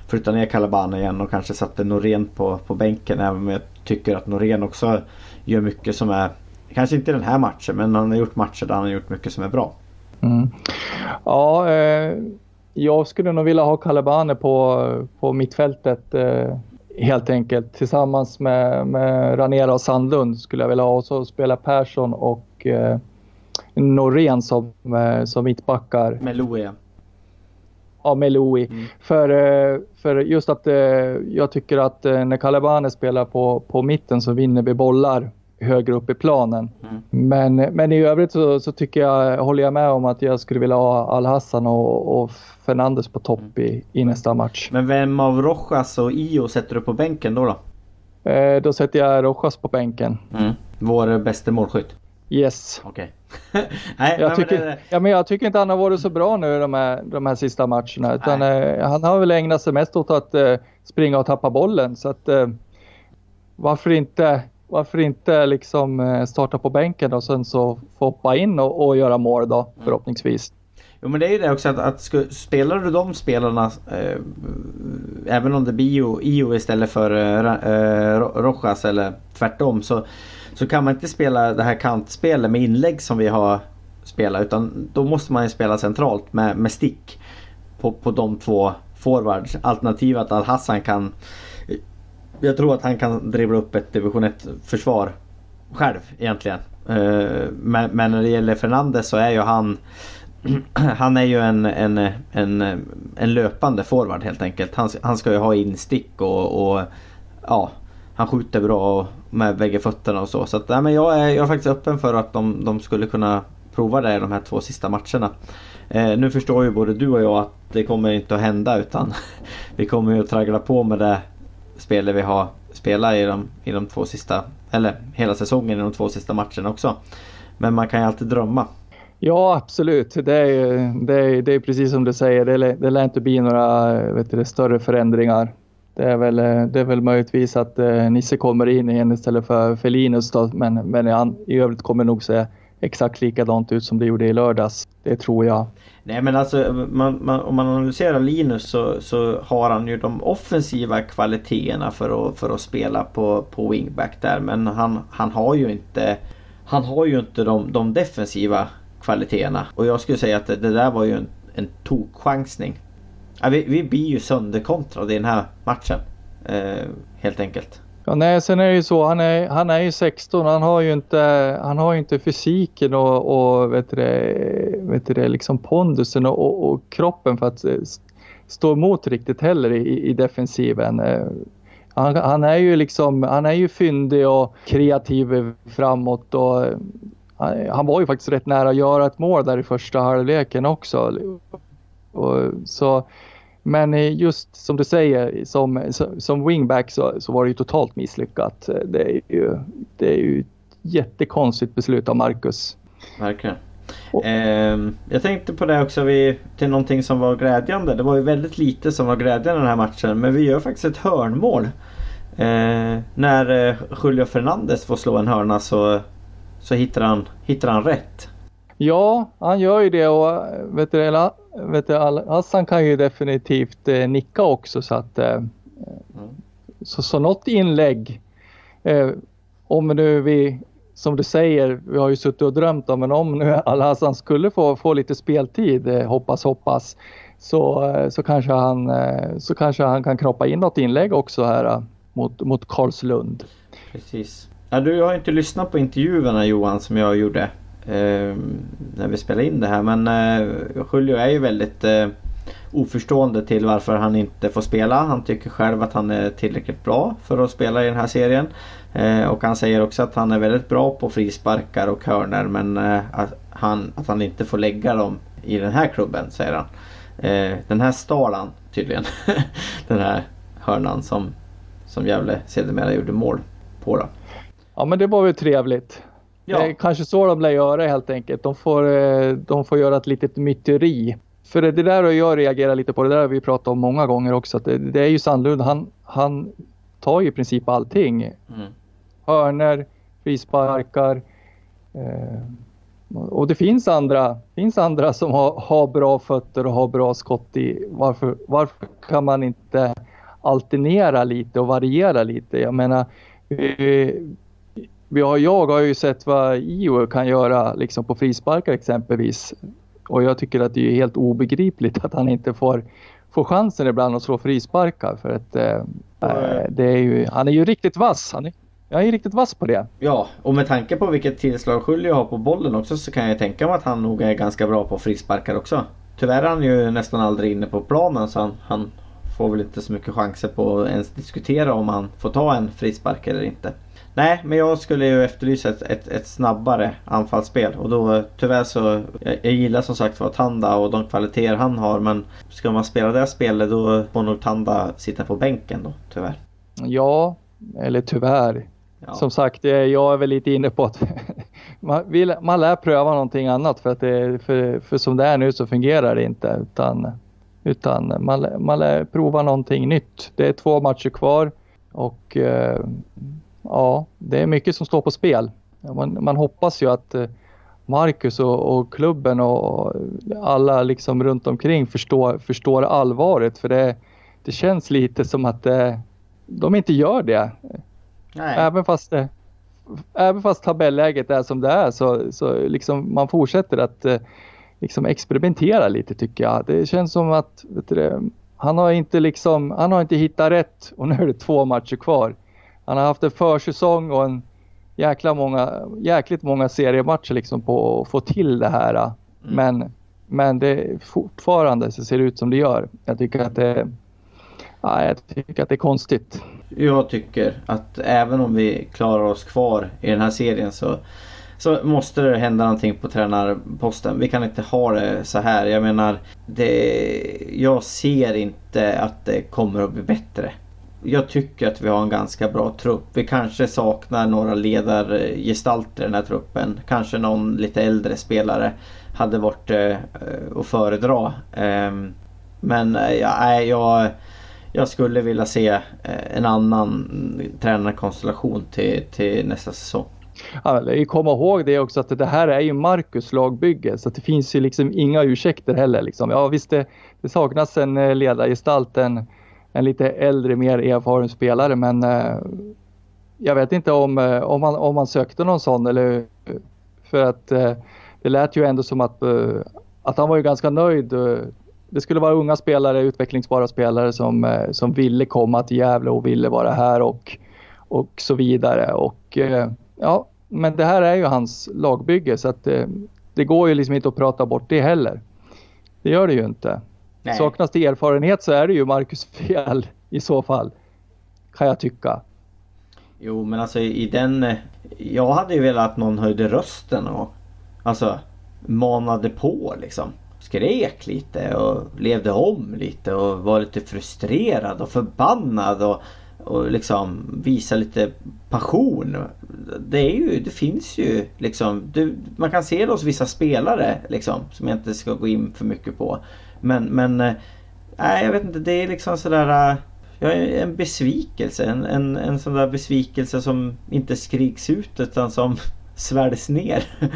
flyttar ner Calabana igen och kanske satte Norén på, på bänken. Även om jag tycker att Norén också gör mycket som är Kanske inte i den här matchen men han har gjort matcher där han har gjort mycket som är bra. Mm. Ja, eh, jag skulle nog vilja ha Calabane på, på mittfältet. Eh, helt enkelt. Tillsammans med, med Ranera och Sandlund skulle jag vilja ha. Och så spela Persson och eh, Norén som, eh, som mittbackar. Med Louie Ja, med Louie. Mm. För, eh, för just att eh, jag tycker att när Calabane spelar på, på mitten så vinner vi bollar högre upp i planen. Mm. Men, men i övrigt så, så, tycker jag, håller jag med om att jag skulle vilja ha Al-Hassan och, och Fernandes på topp i, i nästa match. Men vem av Rojas och Io sätter du på bänken då? Då, eh, då sätter jag Rojas på bänken. Mm. Vår bästa målskytt? Yes. Okej. Okay. jag, tycker, det... ja, men jag tycker inte han har varit så bra nu de här, de här sista matcherna. Utan, eh, han har väl ägnat sig mest åt att eh, springa och tappa bollen. Så att, eh, varför inte varför inte liksom eh, starta på bänken och sen så få hoppa in och, och göra mål då mm. förhoppningsvis. Jo men det är ju det också att, att spelar du de spelarna eh, även om det blir Io istället för eh, Rojas eller tvärtom så, så kan man inte spela det här kantspelet med inlägg som vi har spelat utan då måste man ju spela centralt med, med stick på, på de två forwards. Alternativet att Hassan kan jag tror att han kan dribbla upp ett division 1 försvar själv egentligen. Eh, men, men när det gäller Fernandes så är ju han han är ju en, en, en, en löpande forward helt enkelt. Han, han ska ju ha instick och, och ja, han skjuter bra med bägge fötterna och så. Så att, nej, men jag, är, jag är faktiskt öppen för att de, de skulle kunna prova det i de här två sista matcherna. Eh, nu förstår ju både du och jag att det kommer inte att hända utan vi kommer ju att traggla på med det spelare vi har spelat i de, i de två sista, eller hela säsongen i de två sista matcherna också. Men man kan ju alltid drömma. Ja, absolut. Det är, det är, det är precis som du säger. Det, det lär inte bli några vet du, större förändringar. Det är väl, det är väl möjligtvis att eh, Nisse kommer in igen istället för, för Linus då, men, men i, i övrigt kommer det nog se exakt likadant ut som det gjorde i lördags. Det tror jag. Nej men alltså man, man, om man analyserar Linus så, så har han ju de offensiva kvaliteterna för att, för att spela på, på wingback där. Men han, han har ju inte Han har ju inte de, de defensiva kvaliteterna. Och jag skulle säga att det, det där var ju en, en tokchansning. Ja, vi, vi blir ju sönderkontrade i den här matchen. Eh, helt enkelt. Ja, nej, sen är det ju så, han är, han är ju 16, han har ju inte, han har ju inte fysiken och, och vet det, vet det, liksom pondusen och, och, och kroppen för att eh, stå emot riktigt heller i, i defensiven. Eh, han, han, är ju liksom, han är ju fyndig och kreativ framåt och han, han var ju faktiskt rätt nära att göra ett mål där i första halvleken också. Och, så men just som du säger, som, som wingback så, så var det ju totalt misslyckat. Det är ju, det är ju ett jättekonstigt beslut av Marcus. Verkligen. Eh, jag tänkte på det också vi, till någonting som var glädjande. Det var ju väldigt lite som var glädjande den här matchen. Men vi gör faktiskt ett hörnmål. Eh, när eh, Julio Fernandes får slå en hörna så, så hittar, han, hittar han rätt. Ja, han gör ju det och vet du, vet du, Hassan kan ju definitivt eh, nicka också så att eh, mm. så, så något inlägg eh, om nu vi som du säger, vi har ju suttit och drömt om, men om nu Al-Hassan skulle få, få lite speltid, eh, hoppas hoppas, så, eh, så, kanske han, eh, så kanske han kan kroppa in något inlägg också här mot, mot Karlslund. Precis. Ja, du har inte lyssnat på intervjuerna Johan som jag gjorde eh, när vi spelar in det här. Men eh, Julio är ju väldigt eh, oförstående till varför han inte får spela. Han tycker själv att han är tillräckligt bra för att spela i den här serien. Eh, och han säger också att han är väldigt bra på frisparkar och hörner men eh, att, han, att han inte får lägga dem i den här klubben säger han. Eh, den här stal han tydligen. den här hörnan som, som Gävle sedermera gjorde mål på. Då. Ja men det var väl trevligt. Ja. Det är kanske så de lär göra helt enkelt. De får, eh, de får göra ett litet myteri. För det, det där och jag reagerar lite på, det där har vi pratat om många gånger också. Det, det är ju Sandlund, han, han tar ju i princip allting. Mm. Hörner, frisparkar. Eh, och det finns andra, finns andra som har, har bra fötter och har bra skott i. Varför, varför kan man inte alternera lite och variera lite? Jag menar, vi har, jag har ju sett vad IO kan göra liksom på frisparkar exempelvis. Och jag tycker att det är helt obegripligt att han inte får, får chansen ibland att slå frisparkar. För att eh, det är ju, han är ju riktigt vass. Han är, jag är riktigt vass på det. Ja, och med tanke på vilket tillslag Julio har på bollen också så kan jag tänka mig att han nog är ganska bra på frisparkar också. Tyvärr är han ju nästan aldrig inne på planen så han, han får väl inte så mycket chanser på att ens diskutera om han får ta en frispark eller inte. Nej, men jag skulle ju efterlysa ett, ett, ett snabbare anfallsspel och då tyvärr så jag, jag gillar som sagt vad Tanda och de kvaliteter han har men ska man spela det spelet då får nog Tanda sitta på bänken då tyvärr. Ja, eller tyvärr. Ja. Som sagt, jag är väl lite inne på att man, vill, man lär pröva någonting annat för att det, för, för som det är nu så fungerar det inte utan, utan man, man lär prova någonting nytt. Det är två matcher kvar och eh, ja, det är mycket som står på spel. Man, man hoppas ju att eh, Marcus och, och, klubben och alla liksom runt omkring förstår, förstår allvaret för det, det känns lite som att det, eh, de inte gör det. Nej. Även fast det, även fast tabelläget är som det är så, så liksom man fortsätter att eh, liksom experimentera lite tycker jag. Det känns som att du, han har inte liksom, han har inte hittat rätt och nu är det två matcher kvar. Han har haft en försäsong och en jäkla många, jäkligt många seriematcher liksom på att få till det här. Mm. Men, men det fortfarande så ser det ut som det gör. Jag tycker att det, ja, jag tycker att det är konstigt. Jag tycker att även om vi klarar oss kvar i den här serien så så måste det hända någonting på tränarposten. Vi kan inte ha det så här. Jag menar, det, jag ser inte att det kommer att bli bättre jag tycker att vi har en ganska bra trupp. Vi kanske saknar några ledargestalter i den här truppen. Kanske någon lite äldre spelare hade varit eh, att föredra. Ehm, eh, men ja, jag, jag skulle vilja se eh, en annan tränarkonstellation till, till nästa säsong. Alltså, komma ihåg det också att det här är ju Marcus lagbygge så det finns ju liksom inga ursäkter heller. Liksom. Ja visst det, det saknas en eh, ledargestalt, en, lite äldre, mer erfaren spelare men eh, jag vet inte om, eh, om, man, om man sökte någon sån eller eh, för att eh, det lät ju ändå som att, eh, att han var ju ganska nöjd. Eh, det skulle vara unga spelare, utvecklingsbara spelare som, eh, som ville komma till Gävle och ville vara här och, och så vidare. Och ja, men det här är ju hans lagbygge så att det, det går ju liksom inte att prata bort det heller. Det gör det ju inte. Nej. Saknas det erfarenhet så är det ju Marcus fel i så fall. Kan jag tycka. Jo men alltså i den... Jag hade ju velat att någon höjde rösten och alltså manade på liksom. Skrek lite och levde om lite och var lite frustrerad och förbannad och, och liksom visa lite passion. Det är ju, det finns ju liksom, du, man kan se det hos vissa spelare liksom som jag inte ska gå in för mycket på. Men, men eh, nej jag vet inte, det är liksom sådär eh, ja, en besvikelse. En, en, en sån där besvikelse som inte skriks ut utan som sväljs ner.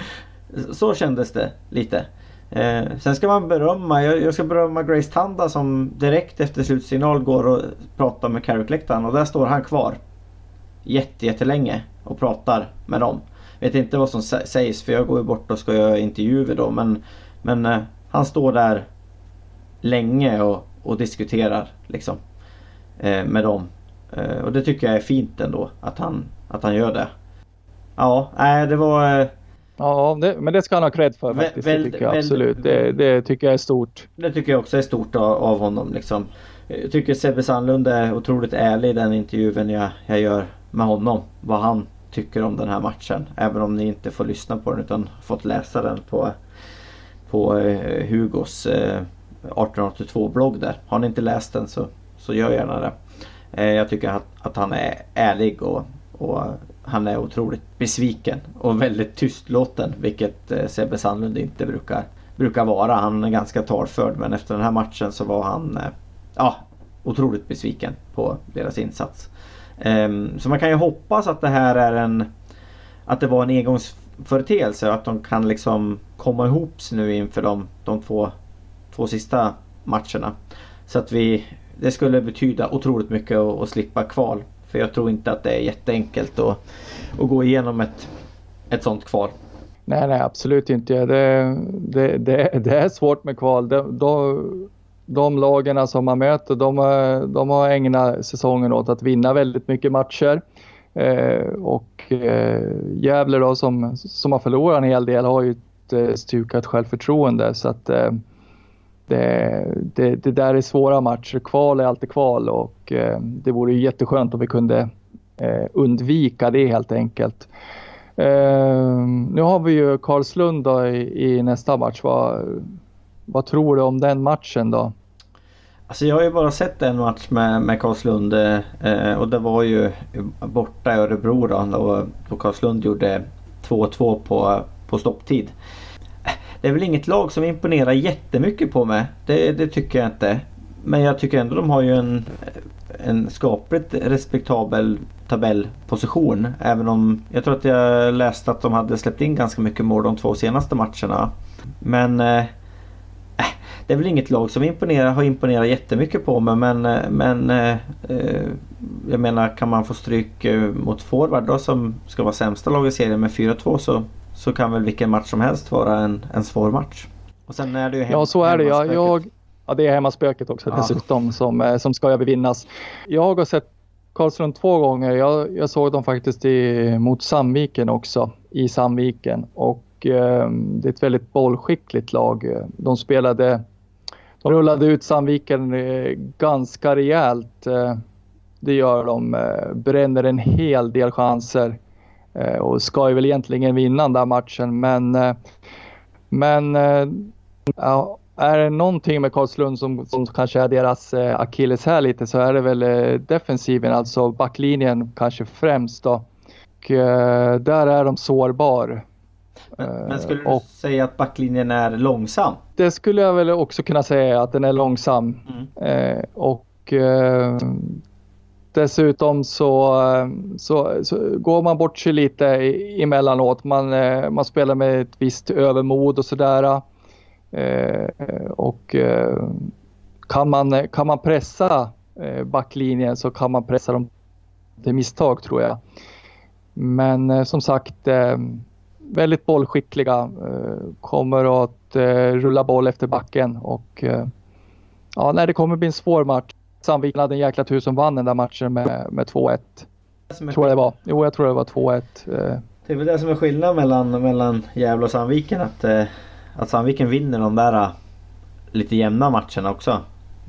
Så kändes det lite. Eh, sen ska man berömma, jag, jag, ska berömma Grace Tanda som direkt efter slutsignal går och pratar med Carrick-läktaren och där står han kvar. Jätte, jättelänge och pratar med dem. Vet inte vad som sägs för jag går ju bort och ska göra intervjuer då men, men eh, han står där länge och, och diskuterar liksom, eh, med dem. Eh, och det tycker jag är fint ändå att han, att han gör det. Ja, nej det var... Eh, ja, det, men det ska han ha cred för faktiskt. Väl, det tycker jag absolut. Det, det, tycker jag är stort. Det tycker jag också är stort av, av honom. Liksom. Jag tycker Sebbe Sandlund är otroligt ärlig i den intervjun jag, jag gör med honom. Vad han tycker om den här matchen. Även om ni inte får lyssna på den utan fått läsa den på, på eh, Hugos eh, 1882-blogg där. Har ni inte läst den så, så gör gärna det. Eh, jag tycker att, att han är ärlig och, och, han är otroligt besviken och väldigt tystlåten vilket eh, Sebbe Sandlund inte brukar, brukar vara. Han är ganska talförd men efter den här matchen så var han eh, ja, otroligt besviken på deras insats. Ehm, så man kan ju hoppas att det här är en att det var en engångsföreteelse och att de kan liksom komma ihop nu inför de, de två två sista matcherna. Så att vi det skulle betyda otroligt mycket att, att slippa kval. För jag tror inte att det är jätteenkelt att, att gå igenom ett, ett sånt kval. Nej, nej absolut inte. Det, det, det, det är svårt med kval. De, de, de lagen som man möter de, de har ägnat säsongen åt att vinna väldigt mycket matcher. Eh, och eh, Gävle då som, som har förlorat en hel del har ju ett eh, stukat självförtroende. Så att, eh, det, eh, det, det, där är svåra matcher. Kval är alltid kval och eh, det vore jätteskönt om vi kunde eh, undvika det helt enkelt. Eh, nu har vi ju Karlslund då i, i, nästa match. Vad, vad tror du om den matchen då? Alltså jag har ju bara sett en match med, med Karlslund eh, och det var ju borta i Örebro då, då, då Karlslund gjorde 2-2 på, på stopptid. Det är väl inget lag som imponerar jättemycket på mig. Det, det tycker jag inte. Men jag tycker ändå de har ju en, en skapligt respektabel tabellposition. Även om jag tror att jag läste att de hade släppt in ganska mycket mål de två senaste matcherna. Men eh, äh, det är väl inget lag som imponerar, har imponerat jättemycket på mig men, eh, men eh, jag menar kan man få stryk eh, mot forward då som ska vara sämsta lag i serien med 4-2 så så kan väl vilken match som helst vara en, en svår match. Och sen är det ju hem, Ja, så är det. Jag, jag, ja, det är hemmaspöket också ja. dessutom som, eh, som ska övervinnas. Jag har sett Karlslund två gånger. Jag, jag såg dem faktiskt i, mot Sandviken också, i Sandviken. Och eh, det är ett väldigt bollskickligt lag. De spelade, de rullade ut Sandviken eh, ganska rejält. Eh, det gör de. Bränner en hel del chanser. Eh, och ska ju väl egentligen vinna den där matchen men eh, men eh, ja, är det någonting med Karlslund som, som kanske är deras eh, akilles här lite så är det väl eh, defensiven, alltså backlinjen kanske främst då. Och, eh, där är de sårbar. Men, men skulle du och, säga att backlinjen är långsam? Det skulle jag väl också kunna säga att den är långsam. Mm. och dessutom så, eh, så, så, går man bort sig lite emellanåt. Man, eh, man spelar med ett visst övermod och sådär. Eh, och eh, kan, man, kan man pressa eh, backlinjen så kan man pressa dem till misstag tror jag. Men eh, som sagt, eh, väldigt bollskickliga. kommer att rulla boll efter backen och ja, nej, det kommer bli en svår match. Sandviken hade en jäkla tur som vann den där matchen med, med 2-1. Tror jag det var. Jo, jag tror det var 2-1. Det är väl det som är skillnaden mellan, mellan Gävle och Sandviken. Att, att Sandviken vinner de där lite jämna matcherna också.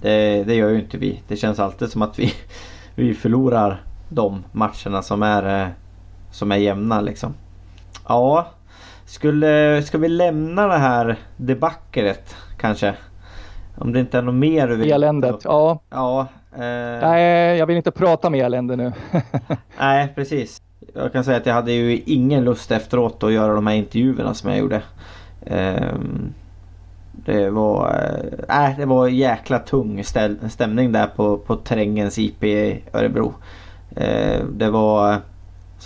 Det, det gör ju inte vi. Det känns alltid som att vi, vi förlorar de matcherna som är, eh, som är jämna liksom. Ja, skulle, ska vi lämna det här debaclet kanske? Om det inte är något mer du vill... Eländet, ja. ja eh... Nej, jag vill inte prata med elände nu. Nej, precis. Jag kan säga att jag hade ju ingen lust efteråt att göra de här intervjuerna som jag gjorde. Um, det var, äh, det var jäkla tung stämning där på, på terrängens IP i Örebro. Eh, det var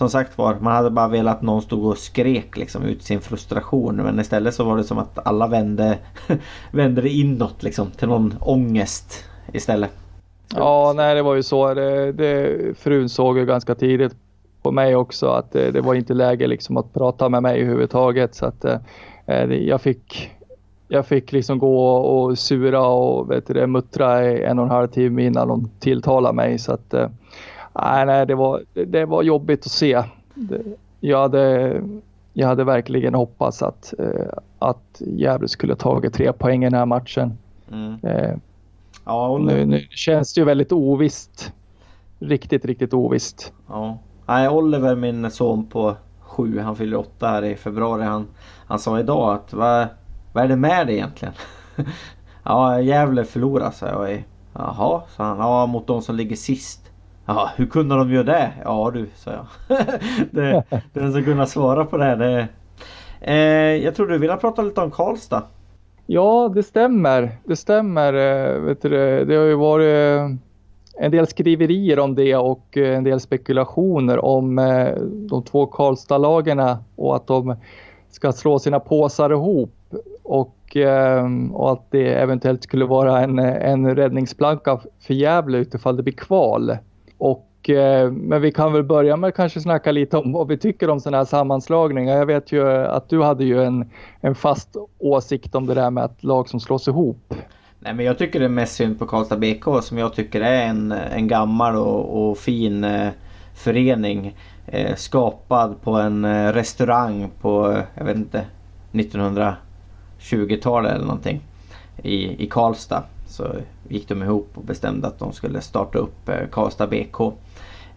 som sagt var, man hade bara velat att någon stod och skrek liksom ut sin frustration. Men istället så var det som att alla vände, vände det inåt liksom till någon ångest istället. Ja, nej det var ju så. Det, det, frun såg ju ganska tidigt på mig också att det, det var inte läge liksom att prata med mig överhuvudtaget. Så att eh, eh jag fick jag fick liksom gå och sura och vet du, muttra i en och en halv timme innan de tilltalade mig. Så att, eh, nej, det var, det var jobbigt att se. Jag, hade, jag hade verkligen hoppats att, äh, att Gävle skulle tagit tre poäng i den här matchen. Mm. Äh, ja, nu, nu, känns det ju väldigt ovisst. Riktigt, riktigt ovisst. Ja. Nej, Oliver, min son på sju, han fyller åtta här i februari. Han, han sa idag att vad vad är det med dig egentligen? ja, Gävle förlorar sa jag. Jaha, sa han. Ja, mot de som ligger sist. Ja, hur kunde de göra det? Ja du, sa jag. det, den som kunde svara på det. det eh, jag tror du vill prata lite om Karlstad. Ja, det stämmer. Det stämmer. Eh, vet du, det har ju varit eh, en del skriverier om det och eh, en del spekulationer om de två Karlstad-lagen och att de ska slå sina påsar ihop och, och att det eventuellt skulle vara en, en räddningsplanka för Gävle utifall det blir kval. Och, eh, men vi kan väl börja med att kanske snacka lite om vad vi tycker om sådana här sammanslagningar. Jag vet ju eh, att du hade ju en, en fast åsikt om det där med att lag som slås ihop. Nej men jag tycker det är mest synd på Karlstad BK som jag tycker är en, en gammal och, och fin eh, förening. Eh, skapad på en eh, restaurang på, eh, jag vet inte, 1920-talet eller någonting i, i Karlstad. Så gick de ihop och bestämde att de skulle starta upp eh, Karlstad BK.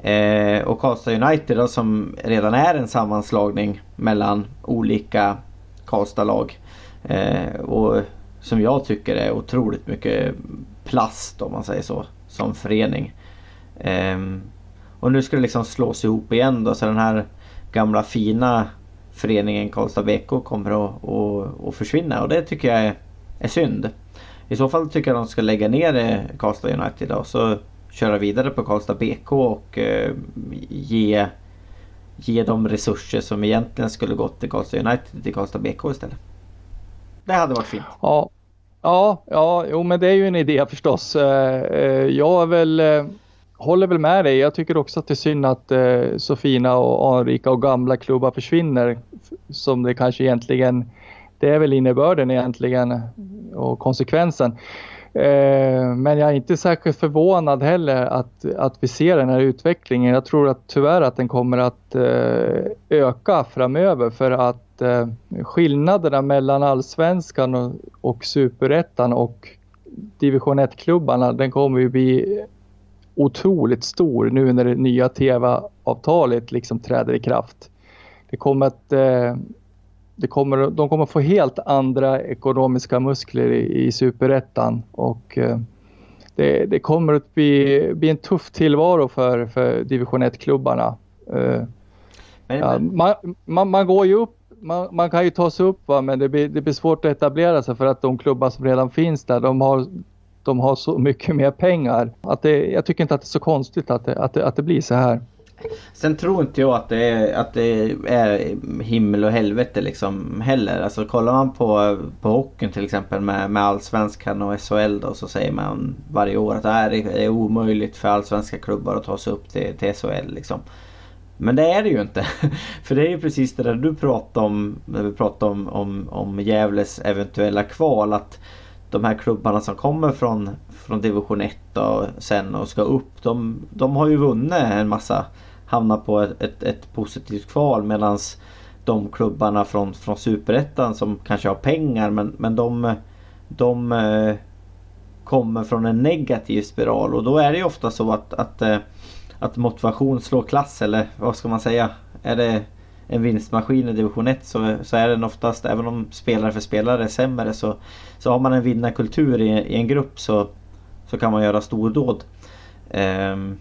Eh, och Karlstad United då, som redan är en sammanslagning mellan olika Karlstad-lag. Eh, och som jag tycker är otroligt mycket plast om man säger så. Som förening. Eh, och nu ska det liksom slås ihop igen då så den här gamla fina föreningen Karlstad BK kommer att, att, att försvinna och det tycker jag är, är synd. I så fall tycker jag de ska lägga ner eh, Karlstad United och så köra vidare på Karlstad BK och eh, ge, ge de resurser som egentligen skulle gått till Karlstad United till Karlstad BK istället. Det hade varit fint. Ja, ja, ja jo, men det är ju en idé förstås. Eh, jag är väl håller väl med dig. Jag tycker också att det är synd att så fina och anrika och gamla klubbar försvinner. Som det kanske egentligen, det är väl innebörden egentligen och konsekvensen. Eh, men jag är inte särskilt förvånad heller att, att vi ser den här utvecklingen. Jag tror att tyvärr att den kommer att eh, öka framöver för att eh, skillnaderna mellan allsvenskan och, och superettan och division 1-klubbarna den kommer ju bli otroligt stor nu när det nya tv-avtalet liksom träder i kraft. Det kommer att, eh, det kommer, de kommer få helt andra ekonomiska muskler i, i superettan och eh, det, det, kommer att bli, bli, en tuff tillvaro för, för division 1-klubbarna. Eh, ja, man, man, man, går ju upp man, man, kan ju ta sig upp va? men det blir, det blir svårt att etablera sig för att de klubbar som redan finns där de har de har så mycket mer pengar. Att det, jag tycker inte att det är så konstigt att det, att det, att det blir så här. Sen tror inte jag att det är, att det är himmel och helvete liksom heller. Alltså kollar man på, på hockeyn till exempel med, med allsvenskan och SHL då så säger man varje år att det är omöjligt för allsvenska klubbar att ta sig upp till, till SHL liksom. Men det är det ju inte. För det är ju precis det där du pratade om när vi pratade om, om, om Gävles eventuella kval. Att de här klubbarna som kommer från, från division 1 och sen och ska upp. De, de har ju vunnit en massa hamnar på ett, ett, ett positivt kval medan de klubbarna från, från superettan som kanske har pengar men, men de, de eh, kommer från en negativ spiral och då är det ju ofta så att, att eh, att motivation slår klass eller vad ska man säga? Är det en vinstmaskin i division 1 så, så är den oftast, även om spelare för spelare är sämre så, så har man en vinnarkultur i, i en grupp så, så kan man göra stordåd. Um,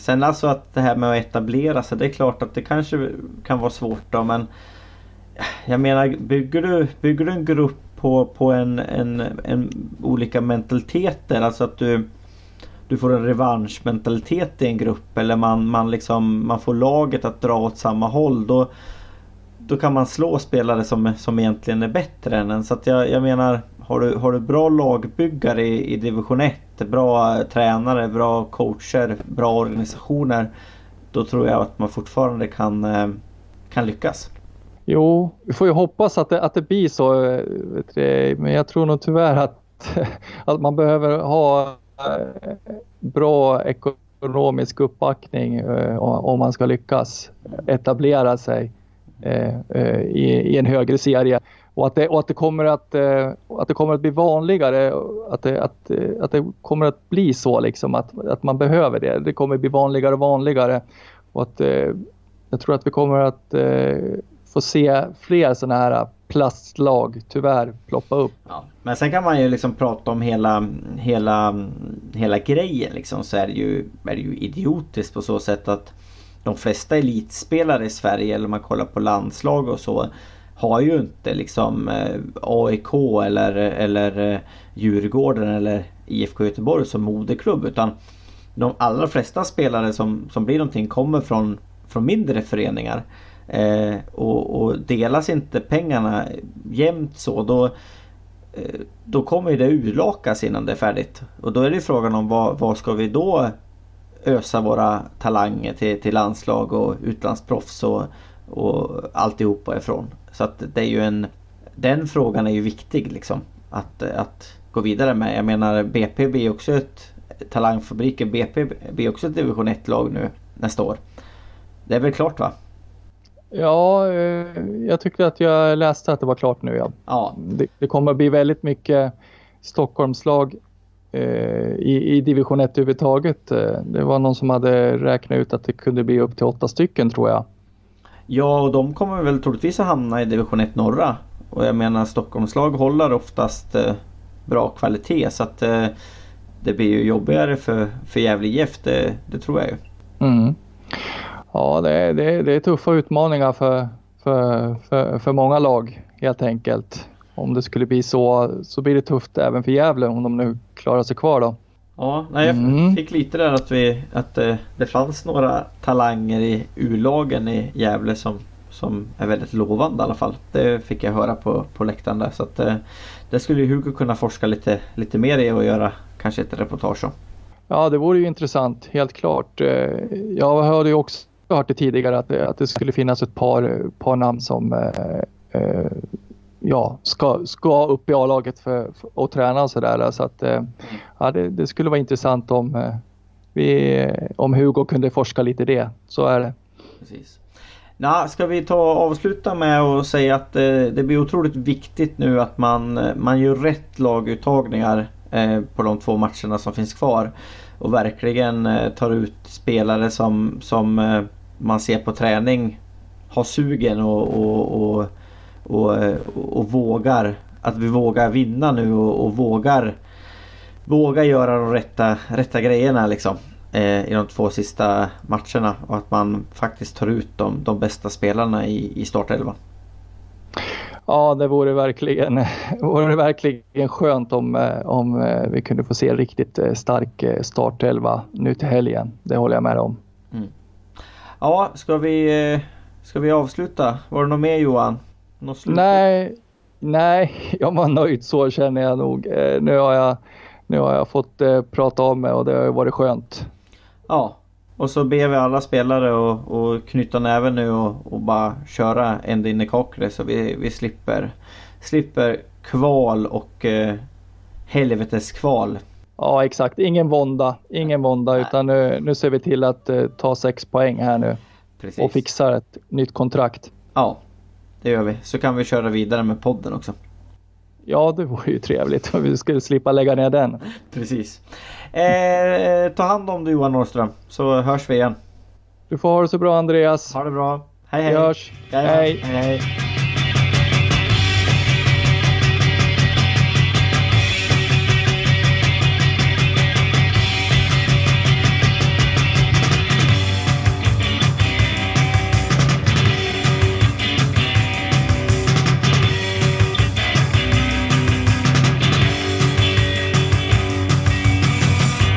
sen alltså att det här med att etablera sig, det är klart att det kanske kan vara svårt då men jag menar bygger du, bygger du en grupp på, på en, en, en olika mentaliteter, alltså att du du får en revanschmentalitet i en grupp eller man, man, liksom, man får laget att dra åt samma håll. Då, då kan man slå spelare som, som egentligen är bättre än en. Så att jag, jag menar, har du, har du bra lagbyggare i, i division 1, bra tränare, bra coacher, bra organisationer. Då tror jag att man fortfarande kan, eh, kan lyckas. Jo, vi får ju hoppas att det, att det blir så. Eh, men jag tror nog tyvärr att, att man behöver ha eh, bra ekonomisk uppbackning om man ska lyckas etablera sig i, en högre serie. Och att det, och att det, kommer, att, eh, att det kommer att bli vanligare, att det, att, eh, att det kommer att bli så liksom att, att man behöver det. Det kommer att bli vanligare och vanligare. Och att, eh, jag tror att vi kommer att få se fler sådana här plastlag tyvärr ploppa upp. Ja. Men sen kan man ju liksom prata om hela, hela, hela grejen liksom så är det, ju, är det ju idiotiskt på så sätt att de flesta elitspelare i Sverige eller om man kollar på landslag och så har ju inte liksom eh, AIK eller, eller eh, Djurgården eller IFK Göteborg som moderklubb utan de allra flesta spelare som, som blir någonting kommer från, från mindre föreningar. Eh, och, och, delas inte pengarna jämnt så då, eh, då kommer det urlakas innan det är färdigt. Och då är det frågan om vad, vad ska vi då ösa våra talanger till, till landslag och utlandsproffs och, och alltihopa ifrån. Så att det är ju en Den frågan är ju viktig liksom att, att gå vidare med. Jag menar BP blir också ett Talangfabriken BP blir också ett division 1 lag nu nästa år. Det är väl klart va? Ja, eh, jag tyckte att jag läste att det var klart nu. Ja. ja. Det, det kommer att bli väldigt mycket Stockholmslag eh, i, i division 1 överhuvudtaget. Eh, det var någon som hade räknat ut att det kunde bli upp till åtta stycken tror jag. Ja, och de kommer väl troligtvis att hamna i division 1 norra. Och jag menar Stockholmslag håller oftast eh, bra kvalitet så att eh, det blir ju jobbigare för, för Gävle IF, det, det tror jag ju. Mm. Ja, det är, det, är, det är tuffa utmaningar för, för, för, för många lag helt enkelt. Om det skulle bli så, så blir det tufft även för Gävle om de nu klarar sig kvar då. Ja, nej, jag mm. fick lite där att, vi, att det, eh, det fanns några talanger i U-lagen i Gävle som, som är väldigt lovande i alla fall. Det fick jag höra på, på läktaren där. Så att, det, eh, det skulle Hugo kunna forska lite, lite mer i och göra kanske ett reportage om. Ja, det vore ju intressant, helt klart. Eh, jag hörde ju också hört det tidigare att att det skulle finnas ett par, par namn som ja, ska, ska upp i A-laget för, för, och träna och sådär. Så att eh, ja, det, det, skulle vara intressant om, eh, vi, om Hugo kunde forska lite i det. Så är det. Precis. Nå, ska vi ta och avsluta med att säga att eh, det blir otroligt viktigt nu att man, man gör rätt laguttagningar eh, på de två matcherna som finns kvar. Och verkligen eh, tar ut spelare som, som eh, man ser på träning har sugen och, och, och, och, och vågar. Att vi vågar vinna nu och, och vågar Våga göra de rätta, rätta grejerna liksom. Eh, I de två sista matcherna och att man faktiskt tar ut de, de bästa spelarna i, i startelvan. Ja, det vore verkligen, vore verkligen skönt om, eh, om eh, vi kunde få se en riktigt eh, stark startelva nu till helgen. Det håller jag med om. Mm. Ja, ska vi, ska vi avsluta? Var det något mer Johan? Något nej, nej, jag var nöjd så känner jag nog. Nu har jag, nu har jag fått prata om mig och det har varit skönt. Ja, och så ber vi alla spelare att, knyta näven nu och, och bara köra ända in i kaklet så vi, vi slipper, slipper kval och eh, helvetes kval. Ja exakt, ingen vånda, ingen vånda utan nu, nu ser vi till att eh, ta sex poäng här nu. Precis. Och fixar ett nytt kontrakt. Ja, det gör vi. Så kan vi köra vidare med podden också. Ja, det vore ju trevligt om vi skulle slippa lägga ner den. Precis. Eh, ta hand om dig Johan Norrström så hörs vi igen. Du får ha det så bra Andreas. Ha det bra. Hej hej. Vi hörs. hej. hej. hej.